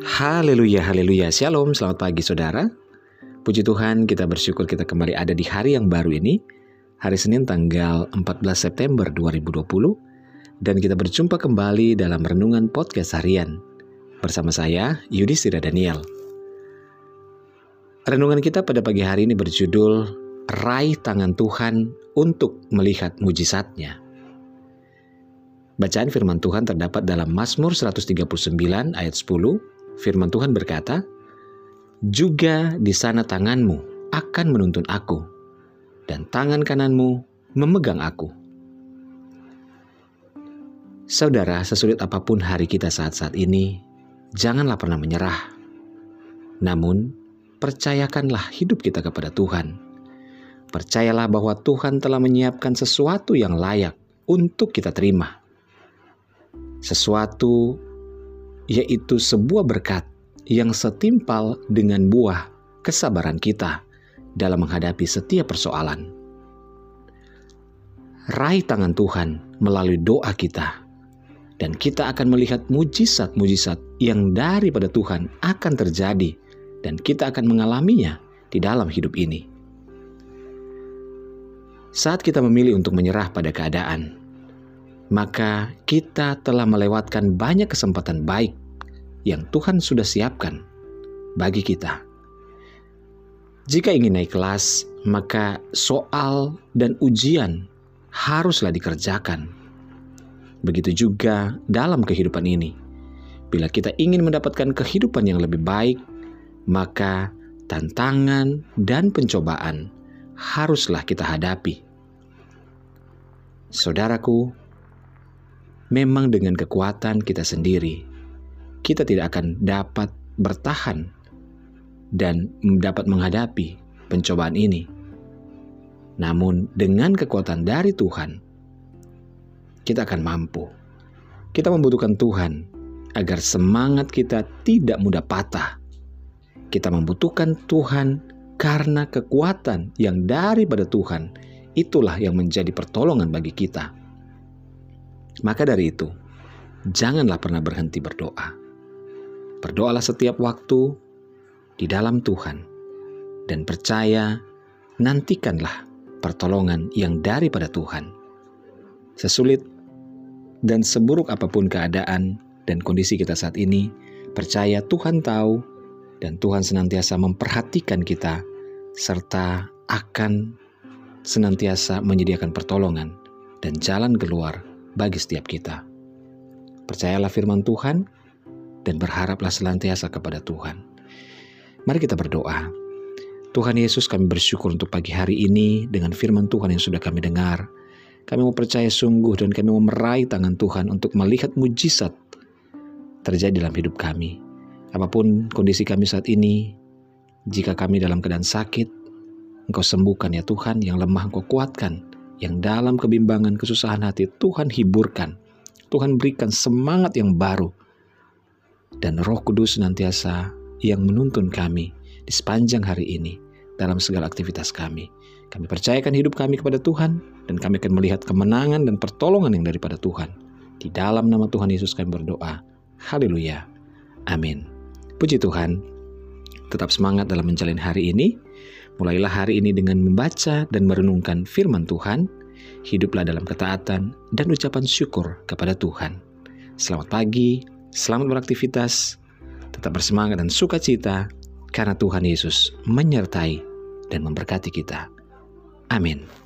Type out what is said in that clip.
Haleluya, haleluya. Shalom, selamat pagi saudara. Puji Tuhan, kita bersyukur kita kembali ada di hari yang baru ini. Hari Senin tanggal 14 September 2020. Dan kita berjumpa kembali dalam Renungan Podcast Harian. Bersama saya, Yudhistira Daniel. Renungan kita pada pagi hari ini berjudul Raih Tangan Tuhan untuk Melihat Mujizatnya. Bacaan firman Tuhan terdapat dalam Mazmur 139 ayat 10 firman Tuhan berkata, "Juga di sana tanganmu akan menuntun aku, dan tangan kananmu memegang aku." Saudara, sesulit apa pun hari kita saat-saat ini, janganlah pernah menyerah. Namun, percayakanlah hidup kita kepada Tuhan. Percayalah bahwa Tuhan telah menyiapkan sesuatu yang layak untuk kita terima. Sesuatu yaitu sebuah berkat yang setimpal dengan buah kesabaran kita dalam menghadapi setiap persoalan. Raih tangan Tuhan melalui doa kita, dan kita akan melihat mujizat-mujizat yang daripada Tuhan akan terjadi, dan kita akan mengalaminya di dalam hidup ini. Saat kita memilih untuk menyerah pada keadaan, maka kita telah melewatkan banyak kesempatan baik yang Tuhan sudah siapkan bagi kita. Jika ingin naik kelas, maka soal dan ujian haruslah dikerjakan. Begitu juga dalam kehidupan ini. Bila kita ingin mendapatkan kehidupan yang lebih baik, maka tantangan dan pencobaan haruslah kita hadapi. Saudaraku, memang dengan kekuatan kita sendiri, kita tidak akan dapat bertahan dan dapat menghadapi pencobaan ini. Namun, dengan kekuatan dari Tuhan, kita akan mampu. Kita membutuhkan Tuhan agar semangat kita tidak mudah patah. Kita membutuhkan Tuhan karena kekuatan yang daripada Tuhan itulah yang menjadi pertolongan bagi kita. Maka dari itu, janganlah pernah berhenti berdoa. Berdoalah setiap waktu di dalam Tuhan dan percaya nantikanlah pertolongan yang daripada Tuhan. Sesulit dan seburuk apa pun keadaan dan kondisi kita saat ini, percaya Tuhan tahu dan Tuhan senantiasa memperhatikan kita serta akan senantiasa menyediakan pertolongan dan jalan keluar bagi setiap kita. Percayalah firman Tuhan dan berharaplah selantiasa kepada Tuhan. Mari kita berdoa. Tuhan Yesus kami bersyukur untuk pagi hari ini dengan firman Tuhan yang sudah kami dengar. Kami mau percaya sungguh dan kami mau meraih tangan Tuhan untuk melihat mujizat terjadi dalam hidup kami. Apa pun kondisi kami saat ini, jika kami dalam keadaan sakit, Engkau sembuhkan ya Tuhan, yang lemah Engkau kuatkan, yang dalam kebimbangan, kesusahan hati, Tuhan hiburkan. Tuhan berikan semangat yang baru. Dan roh kudus senantiasa yang menuntun kami di sepanjang hari ini dalam segala aktivitas kami. Kami percayakan hidup kami kepada Tuhan dan kami akan melihat kemenangan dan pertolongan yang daripada Tuhan. Di dalam nama Tuhan Yesus kami berdoa. Haleluya. Amin. Puji Tuhan. Tetap semangat dalam menjalani hari ini Mulailah hari ini dengan membaca dan merenungkan firman Tuhan, hiduplah dalam ketaatan dan ucapan syukur kepada Tuhan. Selamat pagi, selamat beraktivitas, tetap bersemangat dan sukacita karena Tuhan Yesus menyertai dan memberkati kita. Amin.